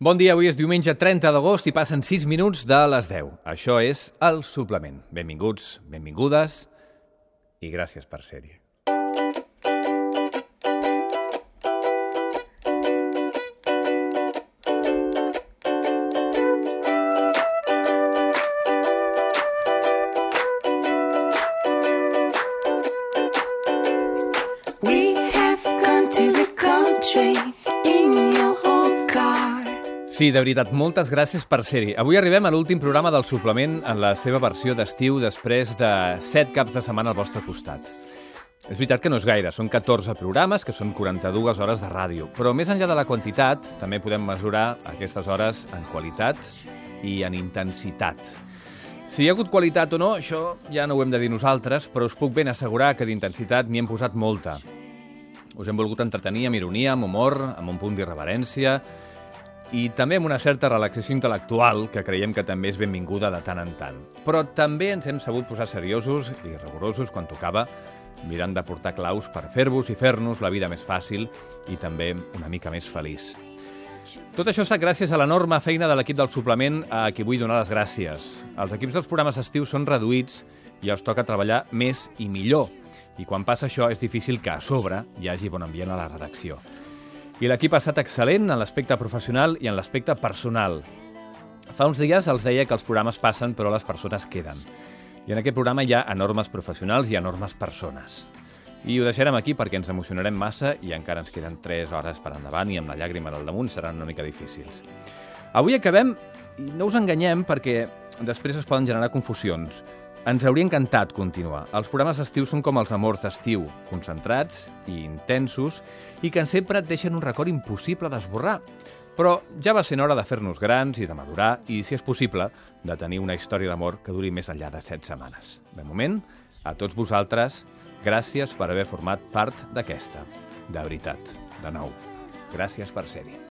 Bon dia, avui és diumenge 30 d'agost i passen 6 minuts de les 10. Això és El Suplement. Benvinguts, benvingudes i gràcies per ser-hi. We have gone to the country Sí, de veritat, moltes gràcies per ser-hi. Avui arribem a l'últim programa del suplement en la seva versió d'estiu després de 7 caps de setmana al vostre costat. És veritat que no és gaire, són 14 programes, que són 42 hores de ràdio, però més enllà de la quantitat, també podem mesurar aquestes hores en qualitat i en intensitat. Si hi ha hagut qualitat o no, això ja no ho hem de dir nosaltres, però us puc ben assegurar que d'intensitat n'hi hem posat molta. Us hem volgut entretenir amb ironia, amb humor, amb un punt d'irreverència i també amb una certa relaxació intel·lectual que creiem que també és benvinguda de tant en tant. Però també ens hem sabut posar seriosos i rigorosos quan tocava, mirant de portar claus per fer-vos i fer-nos la vida més fàcil i també una mica més feliç. Tot això estat gràcies a l'enorme feina de l'equip del suplement a qui vull donar les gràcies. Els equips dels programes estius són reduïts i els toca treballar més i millor. I quan passa això és difícil que a sobre hi hagi bon ambient a la redacció. I l'equip ha estat excel·lent en l'aspecte professional i en l'aspecte personal. Fa uns dies els deia que els programes passen però les persones queden. I en aquest programa hi ha enormes professionals i enormes persones. I ho deixarem aquí perquè ens emocionarem massa i encara ens queden 3 hores per endavant i amb la llàgrima del damunt seran una mica difícils. Avui acabem, i no us enganyem perquè després es poden generar confusions. Ens hauria encantat continuar. Els programes estius són com els amors d'estiu, concentrats i intensos, i que sempre et deixen un record impossible d'esborrar. Però ja va sent hora de fer-nos grans i de madurar i, si és possible, de tenir una història d'amor que duri més enllà de set setmanes. De moment, a tots vosaltres, gràcies per haver format part d'aquesta. De veritat, de nou. Gràcies per ser-hi.